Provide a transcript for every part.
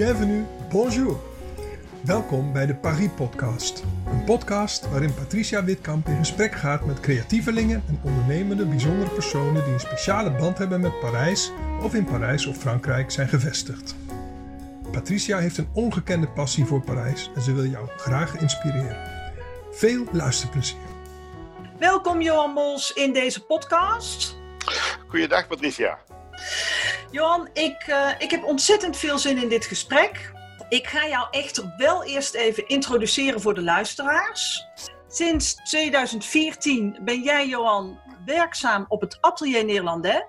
bienvenue, bonjour. Welkom bij de Paris Podcast. Een podcast waarin Patricia Witkamp in gesprek gaat met creatievelingen en ondernemende bijzondere personen die een speciale band hebben met Parijs of in Parijs of Frankrijk zijn gevestigd. Patricia heeft een ongekende passie voor Parijs en ze wil jou graag inspireren. Veel luisterplezier. Welkom Johan Mols in deze podcast. Goeiedag Patricia. Johan, ik, uh, ik heb ontzettend veel zin in dit gesprek. Ik ga jou echt wel eerst even introduceren voor de luisteraars. Sinds 2014 ben jij, Johan, werkzaam op het Atelier Nederlandais.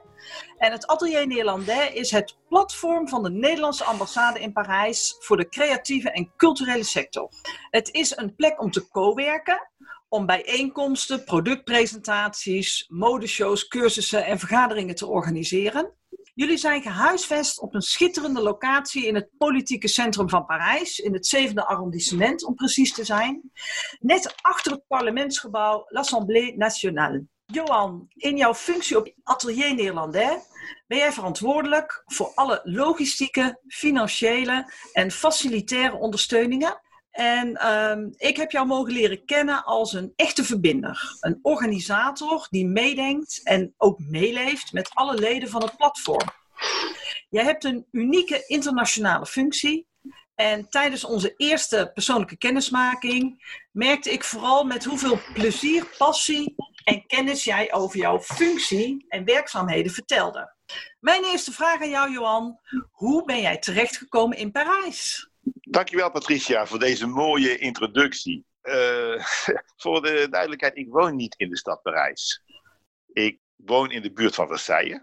En het Atelier Nederlandais is het platform van de Nederlandse ambassade in Parijs voor de creatieve en culturele sector. Het is een plek om te co-werken, om bijeenkomsten, productpresentaties, modeshows, cursussen en vergaderingen te organiseren. Jullie zijn gehuisvest op een schitterende locatie in het politieke centrum van Parijs, in het zevende arrondissement om precies te zijn, net achter het parlementsgebouw l'Assemblée nationale. Johan, in jouw functie op Atelier Nederlandais ben jij verantwoordelijk voor alle logistieke, financiële en facilitaire ondersteuningen. En um, ik heb jou mogen leren kennen als een echte verbinder. Een organisator die meedenkt en ook meeleeft met alle leden van het platform. Jij hebt een unieke internationale functie. En tijdens onze eerste persoonlijke kennismaking merkte ik vooral met hoeveel plezier, passie en kennis jij over jouw functie en werkzaamheden vertelde. Mijn eerste vraag aan jou, Johan. Hoe ben jij terechtgekomen in Parijs? Dankjewel, Patricia, voor deze mooie introductie. Uh, voor de duidelijkheid, ik woon niet in de stad Parijs. Ik woon in de buurt van Versailles.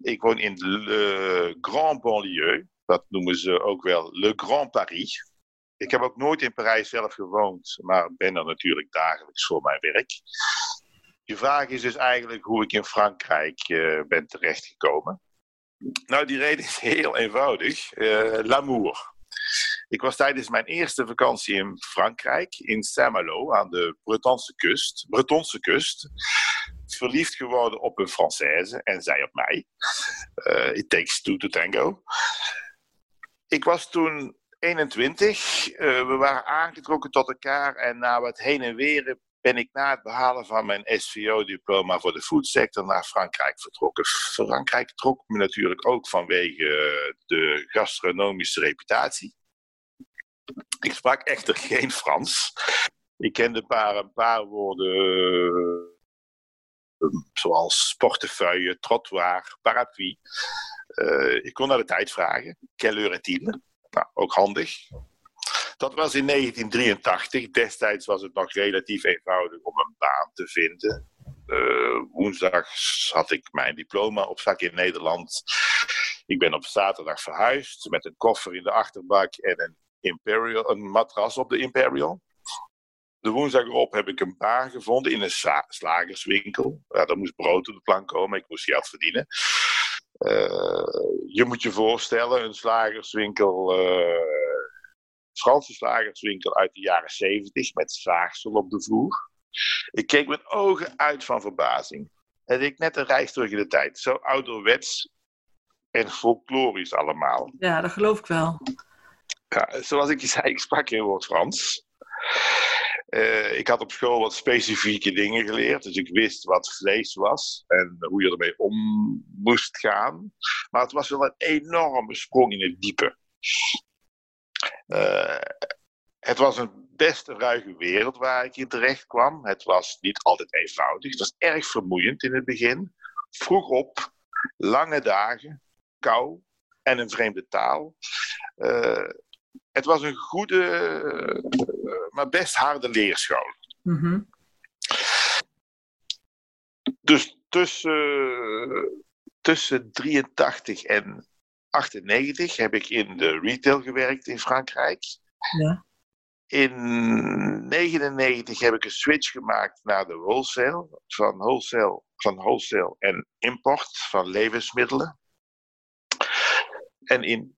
Ik woon in Le Grand Banlieue. Dat noemen ze ook wel Le Grand Paris. Ik heb ook nooit in Parijs zelf gewoond, maar ben er natuurlijk dagelijks voor mijn werk. Je vraag is dus eigenlijk hoe ik in Frankrijk uh, ben terechtgekomen. Nou, die reden is heel eenvoudig. L'amour. Ik was tijdens mijn eerste vakantie in Frankrijk, in Saint-Malo, aan de Bretonse kust, Bretonse kust, verliefd geworden op een Française en zij op mij. Uh, it takes two to tango. Ik was toen 21. Uh, we waren aangetrokken tot elkaar en na wat heen en weer ben ik na het behalen van mijn SVO-diploma voor de foodsector naar Frankrijk vertrokken. Frankrijk trok me natuurlijk ook vanwege de gastronomische reputatie. Ik sprak echter geen Frans. Ik kende een paar, woorden uh, zoals portefeuille, trottoir, parapluie. Uh, ik kon naar de tijd vragen. Quelle heure est-il? Nou, ook handig. Dat was in 1983. Destijds was het nog relatief eenvoudig om een baan te vinden. Uh, woensdag had ik mijn diploma op zak in Nederland. Ik ben op zaterdag verhuisd met een koffer in de achterbak en een, Imperial, een matras op de Imperial. De woensdag erop heb ik een baan gevonden in een slagerswinkel. Ja, er moest brood op de plank komen, ik moest geld verdienen. Uh, je moet je voorstellen, een slagerswinkel, uh, Franse slagerswinkel uit de jaren 70 met zaagsel op de vloer. Ik keek met ogen uit van verbazing. Het ik net een reis terug in de tijd. Zo ouderwets en folklorisch allemaal. Ja, dat geloof ik wel. Ja, zoals ik je zei, ik sprak geen woord Frans. Uh, ik had op school wat specifieke dingen geleerd, dus ik wist wat vlees was en hoe je ermee om moest gaan. Maar het was wel een enorme sprong in het diepe. Uh, het was een best ruige wereld waar ik in terecht kwam. Het was niet altijd eenvoudig. Het was erg vermoeiend in het begin. Vroeg op, lange dagen, kou en een vreemde taal. Uh, het was een goede, uh, maar best harde leerschool. Mm -hmm. Dus tussen, tussen 83 en 98 heb ik in de retail gewerkt in Frankrijk. Ja. In 99 heb ik een switch gemaakt naar de wholesale. Van wholesale, van wholesale en import van levensmiddelen. En in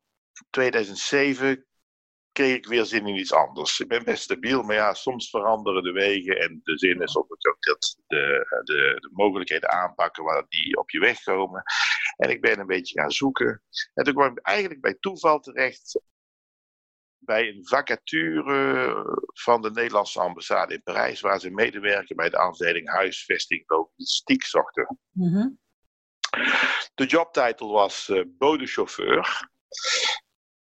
2007 kreeg ik weer zin in iets anders. Ik ben best stabiel, maar ja, soms veranderen de wegen en de zin is ook dat de, de, de mogelijkheden aanpakken waar die op je weg komen. En ik ben een beetje gaan zoeken. En toen kwam ik eigenlijk bij toeval terecht bij een vacature van de Nederlandse ambassade in Parijs, waar ze medewerken bij de afdeling huisvesting logistiek zochten. Mhm. De jobtitel was uh, bodechauffeur.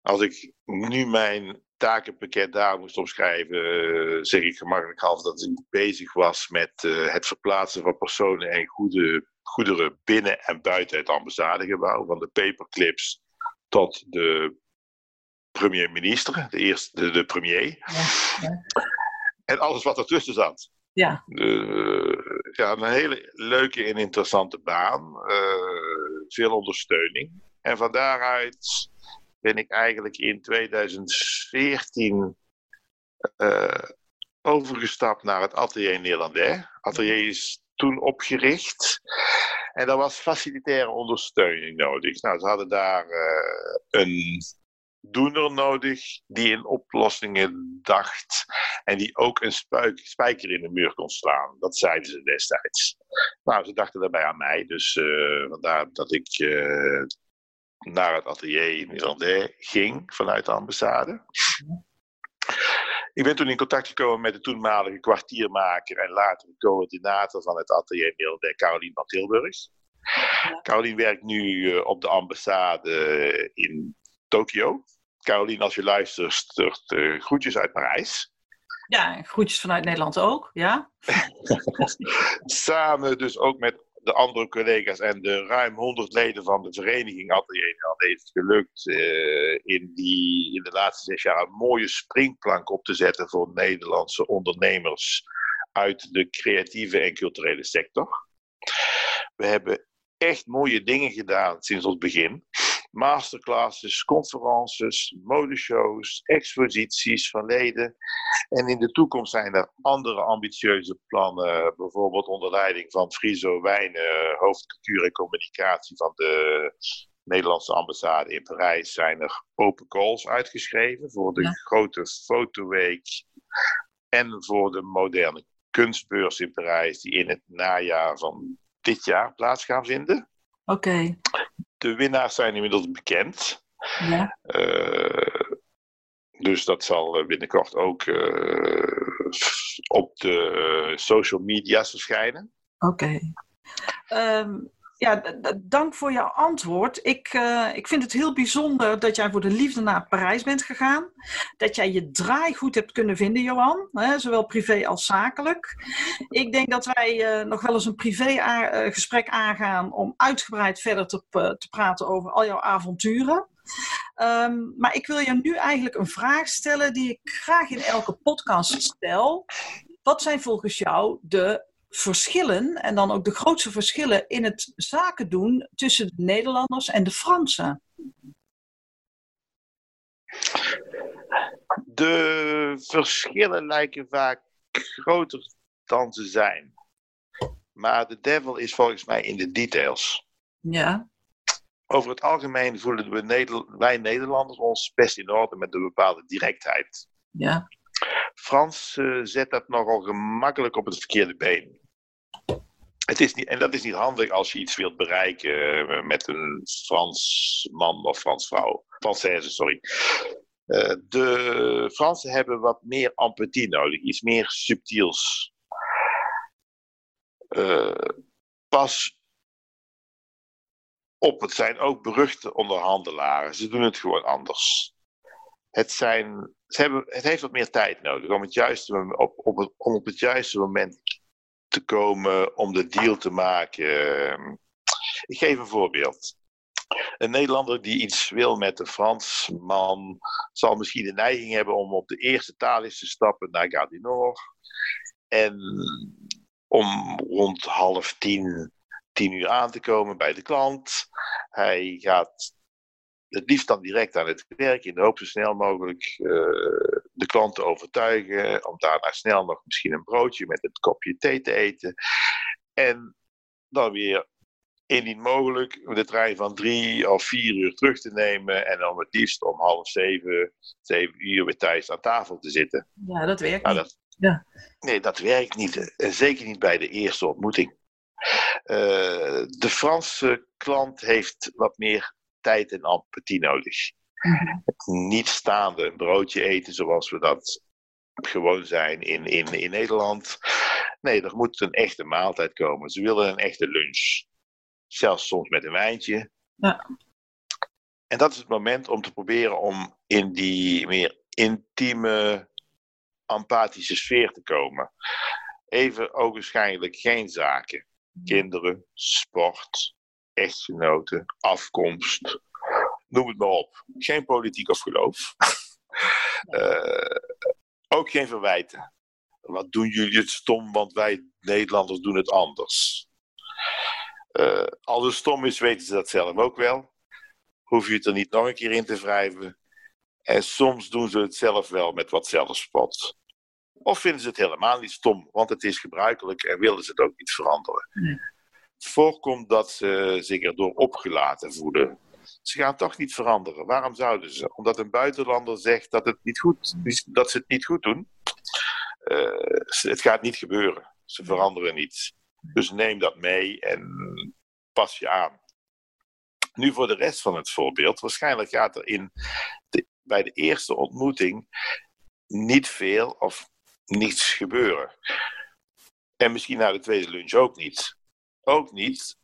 Als ik nu mijn takenpakket daar moest omschrijven, uh, zeg ik gemakkelijk half dat ik bezig was met uh, het verplaatsen van personen en goede, goederen binnen en buiten het ambassadegebouw. Van de paperclips tot de premier-minister, de eerste, de, de premier. Ja, ja. En alles wat ertussen zat. Ja. De, ja, een hele leuke en interessante baan. Uh, veel ondersteuning. En van daaruit ben ik eigenlijk in 2014 uh, overgestapt naar het Atelier Nederlandais. Atelier is toen opgericht. En daar was facilitaire ondersteuning nodig. Nou, ze hadden daar uh, een doener nodig die in oplossingen dacht en die ook een spijker in de muur kon slaan. Dat zeiden ze destijds. Nou, ze dachten daarbij aan mij, dus uh, vandaar dat ik naar het atelier in Irlandais ging vanuit de ambassade. Ik ben toen in contact gekomen met de toenmalige kwartiermaker en later coördinator van het atelier in Irlandais, Caroline van Tilburg. Caroline werkt nu uh, op de ambassade in Tokio. Caroline, als je luistert, uh, groetjes uit Parijs. Ja, groetjes vanuit Nederland ook, ja. Samen dus ook met de andere collega's en de ruim 100 leden van de vereniging Atelier heeft het gelukt uh, in, die, in de laatste zes jaar een mooie springplank op te zetten voor Nederlandse ondernemers uit de creatieve en culturele sector. We hebben echt mooie dingen gedaan sinds ons begin masterclasses, conferences, modeshows, exposities van leden. En in de toekomst zijn er andere ambitieuze plannen, bijvoorbeeld onder leiding van Friso Wijnen, hoofdcultuur en communicatie van de Nederlandse ambassade in Parijs, zijn er open calls uitgeschreven voor de grote fotoweek en voor de moderne kunstbeurs in Parijs, die in het najaar van dit jaar plaats gaan vinden. Oké. De winnaars zijn inmiddels bekend. Ja. Uh, dus dat zal binnenkort ook uh, op de social media's verschijnen. Oké. Okay. Um, ja, dank voor jouw antwoord. Ik, uh, ik vind het heel bijzonder dat jij voor de liefde naar Parijs bent gegaan. Dat jij je draai goed hebt kunnen vinden, Johan. Hè, zowel privé als zakelijk. Ik denk dat wij uh, nog wel eens een privé uh, gesprek aangaan om uitgebreid verder te, te praten over al jouw avonturen. Um, maar ik wil je nu eigenlijk een vraag stellen die ik graag in elke podcast stel. Wat zijn volgens jou de verschillen, en dan ook de grootste verschillen in het zaken doen tussen de Nederlanders en de Fransen? De verschillen lijken vaak groter dan ze zijn. Maar de devil is volgens mij in de details. Ja. Over het algemeen voelen we Neder wij Nederlanders ons best in orde met een bepaalde directheid. Ja. Frans uh, zet dat nogal gemakkelijk op het verkeerde been. Het is niet, en dat is niet handig als je iets wilt bereiken eh, met een Frans man of Frans vrouw. Française, sorry. Uh, de Fransen hebben wat meer empathie nodig, iets meer subtiels. Uh, pas op, het zijn ook beruchte onderhandelaren. Ze doen het gewoon anders. Het, zijn, ze hebben, het heeft wat meer tijd nodig om, het juiste, op, op om op het juiste moment te komen om de deal te maken. Ik geef een voorbeeld. Een Nederlander die iets wil met een Fransman zal misschien de neiging hebben om op de eerste talis te stappen naar Nord. En om rond half tien, tien uur aan te komen bij de klant. Hij gaat het liefst dan direct aan het werk in de hoop zo snel mogelijk uh, de klant te overtuigen. Om daarna snel nog misschien een broodje met een kopje thee te eten. En dan weer indien mogelijk de trein van drie of vier uur terug te nemen. En dan het liefst om half zeven, zeven uur weer thuis aan tafel te zitten. Ja, dat werkt nou, niet. ja. Nee, dat werkt niet. En zeker niet bij de eerste ontmoeting. Uh, de Franse klant heeft wat meer tijd en empathie nodig. Niet staande een broodje eten zoals we dat gewoon zijn in, in, in Nederland. Nee, er moet een echte maaltijd komen. Ze willen een echte lunch. Zelfs soms met een wijntje. Ja. En dat is het moment om te proberen om in die meer intieme, empathische sfeer te komen. Even ogenschijnlijk geen zaken. Kinderen, sport, echtgenoten, afkomst. Noem het maar op. Geen politiek of geloof. uh, ook geen verwijten. Wat doen jullie het stom, want wij Nederlanders doen het anders. Uh, als het stom is, weten ze dat zelf ook wel. Hoef je het er niet nog een keer in te wrijven. En soms doen ze het zelf wel met wat zelfspot. Of vinden ze het helemaal niet stom, want het is gebruikelijk en willen ze het ook niet veranderen. Voorkomt dat ze zich erdoor opgelaten voelen. Ze gaan toch niet veranderen. Waarom zouden ze? Omdat een buitenlander zegt dat, het niet goed, dat ze het niet goed doen. Uh, het gaat niet gebeuren. Ze veranderen niet. Dus neem dat mee en pas je aan. Nu voor de rest van het voorbeeld. Waarschijnlijk gaat er in bij de eerste ontmoeting niet veel of niets gebeuren. En misschien na de tweede lunch ook niet. Ook niet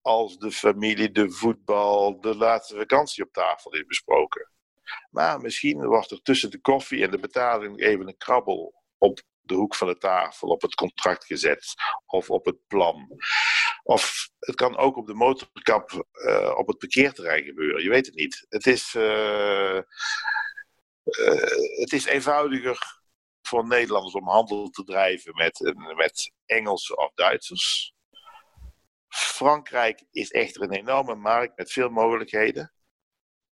als de familie, de voetbal, de laatste vakantie op tafel is besproken. Maar misschien wordt er tussen de koffie en de betaling even een krabbel op de hoek van de tafel, op het contract gezet of op het plan. Of het kan ook op de motorkap uh, op het parkeerterrein gebeuren. Je weet het niet. Het is, uh, uh, het is eenvoudiger voor Nederlanders om handel te drijven met, met Engelsen of Duitsers. Frankrijk is echter een enorme markt met veel mogelijkheden.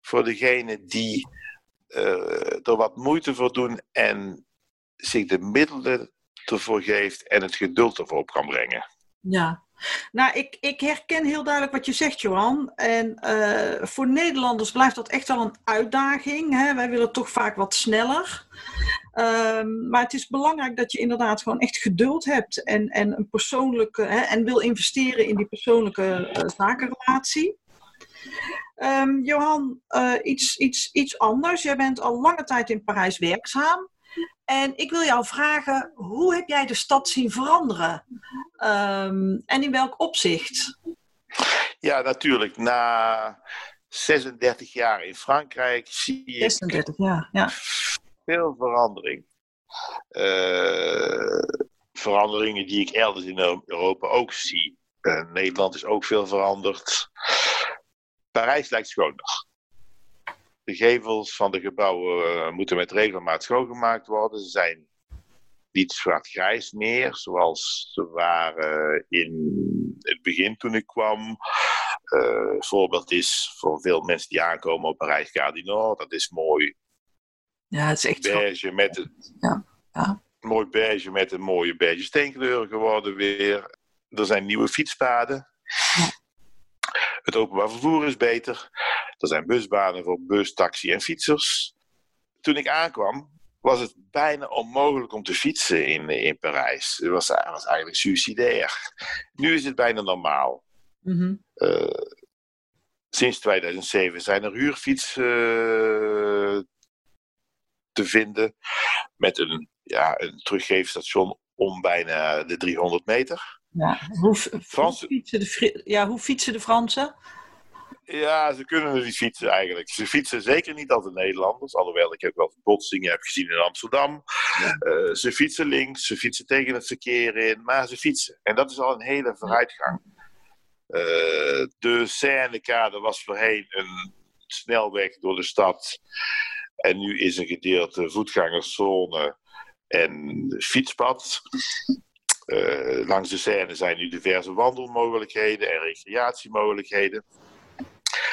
Voor degenen die uh, er wat moeite voor doen en zich de middelen ervoor geeft en het geduld ervoor op kan brengen. Ja, nou, ik, ik herken heel duidelijk wat je zegt, Johan. En uh, voor Nederlanders blijft dat echt wel een uitdaging. Hè? Wij willen toch vaak wat sneller. Um, maar het is belangrijk dat je inderdaad gewoon echt geduld hebt en, en een persoonlijke hè, en wil investeren in die persoonlijke uh, zakenrelatie. Um, Johan, uh, iets, iets, iets anders. Jij bent al lange tijd in Parijs werkzaam. En ik wil jou vragen, hoe heb jij de stad zien veranderen? Um, en in welk opzicht? Ja, natuurlijk. Na 36 jaar in Frankrijk zie je 36 jaar, ja. veel verandering. Uh, veranderingen die ik elders in Europa ook zie. Uh, Nederland is ook veel veranderd. Parijs lijkt schoner. De gevels van de gebouwen uh, moeten met regelmaat schoongemaakt worden. Ze zijn niet zwart-grijs meer, zoals ze waren in het begin toen ik kwam. Uh, voorbeeld is voor veel mensen die aankomen op Parijs Gare dat is mooi. Ja, het is echt beige met een, ja. Ja. Mooi beige met een mooie beige steenkleur geworden weer. Er zijn nieuwe fietspaden. Ja. Het openbaar vervoer is beter. Er zijn busbanen voor bus, taxi en fietsers. Toen ik aankwam, was het bijna onmogelijk om te fietsen in, in Parijs. Het was, was eigenlijk suicidair. Nu is het bijna normaal. Mm -hmm. uh, sinds 2007 zijn er huurfietsen uh, te vinden met een, ja, een teruggeefstation om bijna de 300 meter. Ja, hoe, Frans... hoe, fietsen de, ja, hoe fietsen de Fransen? Ja, ze kunnen niet fietsen eigenlijk. Ze fietsen zeker niet als de Nederlanders. Alhoewel ik heb wel botsingen heb gezien in Amsterdam. Ja. Uh, ze fietsen links, ze fietsen tegen het verkeer in. Maar ze fietsen. En dat is al een hele vooruitgang. Uh, de Seine-kade was voorheen een snelweg door de stad. En nu is een gedeelte voetgangerszone en fietspad. Uh, langs de Seine zijn nu diverse wandelmogelijkheden en recreatiemogelijkheden.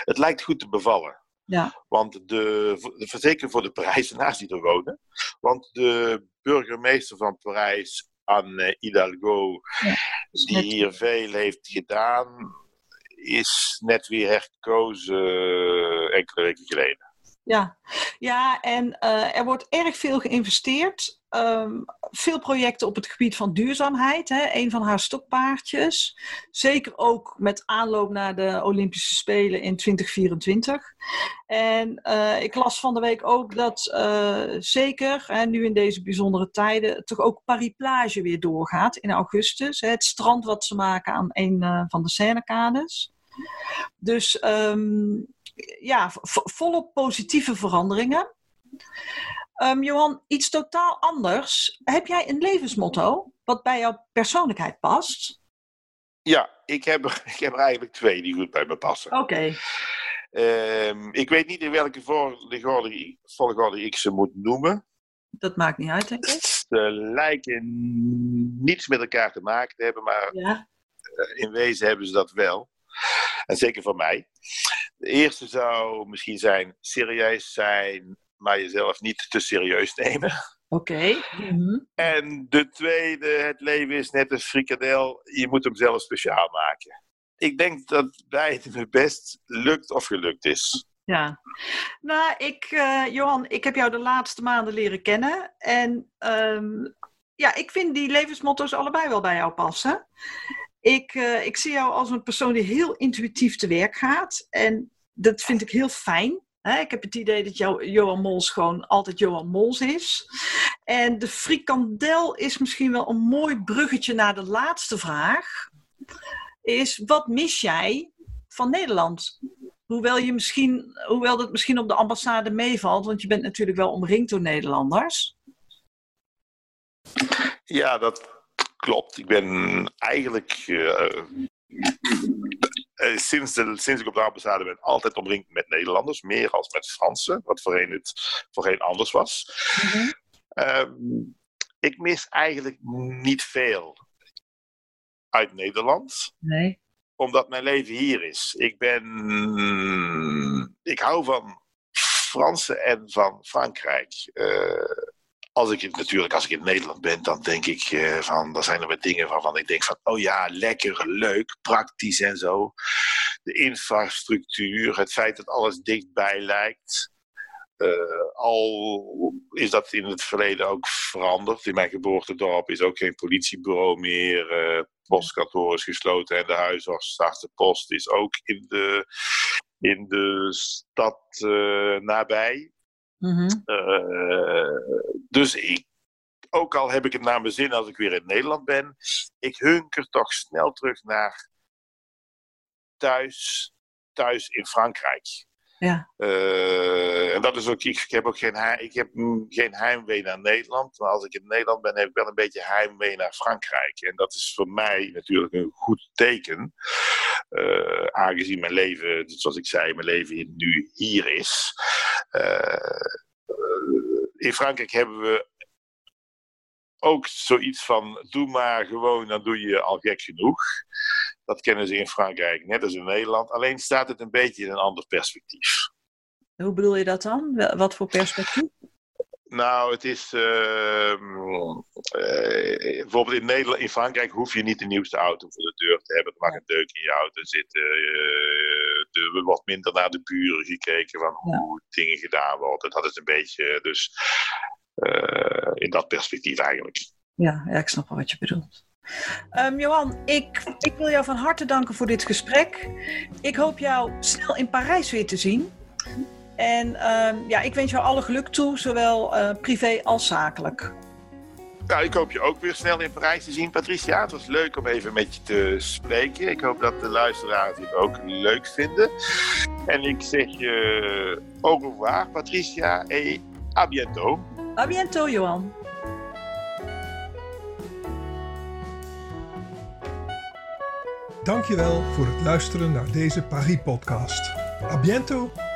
Het lijkt goed te bevallen. Ja. Want de, verzekeren voor de Parijzenaars die er wonen. Want de burgemeester van Parijs, Anne Hidalgo, ja, die hier veel heeft gedaan, is net weer herkozen enkele weken geleden. Ja, ja en uh, er wordt erg veel geïnvesteerd. Um, veel projecten op het gebied van duurzaamheid. Hè, een van haar stokpaardjes. Zeker ook met aanloop naar de Olympische Spelen in 2024. En uh, ik las van de week ook dat uh, zeker, hè, nu in deze bijzondere tijden, toch ook Paris Plage weer doorgaat in augustus. Hè, het strand wat ze maken aan een van de Seinekades. Dus um, ja, volop positieve veranderingen. Um, Johan, iets totaal anders. Heb jij een levensmotto wat bij jouw persoonlijkheid past? Ja, ik heb er, ik heb er eigenlijk twee die goed bij me passen. Oké. Okay. Um, ik weet niet in welke volgorde, volgorde ik ze moet noemen. Dat maakt niet uit, denk ik. Ze lijken niets met elkaar te maken te hebben, maar ja. in wezen hebben ze dat wel. En zeker voor mij. De eerste zou misschien zijn serieus zijn, maar jezelf niet te serieus nemen. Oké. Okay. Mm En de tweede, het leven is net een frikadel, je moet hem zelf speciaal maken. Ik denk dat beide me best lukt of gelukt is. Ja, nou, ik, uh, Johan, ik heb jou de laatste maanden leren kennen. En um, ja, ik vind die levensmotto's allebei wel bij jou passen. Ik, uh, ik zie jou als een persoon die heel intuïtief te werk gaat. En dat vind ik heel fijn. ik heb het idee dat jou, Johan Mols gewoon altijd Johan Mols is. En de frikandel is misschien wel een mooi bruggetje naar de laatste vraag. Is wat mis jij van Nederland? Hoewel, je misschien, hoewel dat misschien op de ambassade meevalt, want je bent natuurlijk wel omringd door Nederlanders. Ja, dat klopt. Ik ben eigenlijk uh, uh, sinds, de, sinds ik op de ambassade ben altijd omringd met Nederlanders. Meer als met Fransen, wat voorheen, het, voorheen anders was. Mm -hmm. ik mis eigenlijk niet veel uit Nederland. Nee. Omdat mijn leven hier is. Ik ben... Ik hou van Fransen en van Frankrijk. Uh, als ik natuurlijk, als ik in Nederland ben, dan denk ik uh, van, dan zijn er wat dingen waarvan ik denk van, oh ja, lekker, leuk, praktisch en zo. De infrastructuur, het feit dat alles dichtbij lijkt. Uh, al is dat in het verleden ook veranderd. In mijn geboortedorp is ook geen politiebureau meer. Uh, postkantoor is gesloten en de huisarts, de post is ook in de, in de stad nabij. Mm dus ik, ook al heb ik het naar mijn zin als ik weer in Nederland ben, ik hunker toch snel terug naar thuis, thuis in Frankrijk. Ja. Uh, en dat is ook, ik, heb ook geen, ik heb geen heimwee naar Nederland. Maar als ik in Nederland ben, heb ik wel een beetje heimwee naar Frankrijk. En dat is voor mij natuurlijk een goed teken. Uh, aangezien mijn leven, zoals ik zei, mijn leven nu hier is. Uh, in Frankrijk hebben we ook zoiets van: doe maar gewoon, dan doe je al gek genoeg. Dat kennen ze in Frankrijk, net als in Nederland. Alleen staat het een beetje in een ander perspectief. Hoe bedoel je dat dan? Wat voor perspectief? Nou, het is. Uh, uh, bijvoorbeeld in, Nederland, in Frankrijk hoef je niet de nieuwste auto voor de deur te hebben. Er mag een deuk in je auto zitten. Uh, er wordt minder naar de buren gekeken van hoe dingen gedaan worden. Dat is een beetje. Dus eh, in dat perspectief eigenlijk. Ja, ja, ik snap wel wat je bedoelt. Um, Johan, ik, ik wil jou van harte danken voor dit gesprek. Ik hoop jou snel in Parijs weer te zien. En uh, ja, ik wens jou alle geluk toe, zowel uh, privé als zakelijk. Nou, ik hoop je ook weer snel in Parijs te zien, Patricia. Het was leuk om even met je te spreken. Ik hoop dat de luisteraars het ook leuk vinden. En ik zeg je au revoir, Patricia, et à bientôt. À bientôt, Johan. Dankjewel voor het luisteren naar deze Paris-podcast. A bientôt!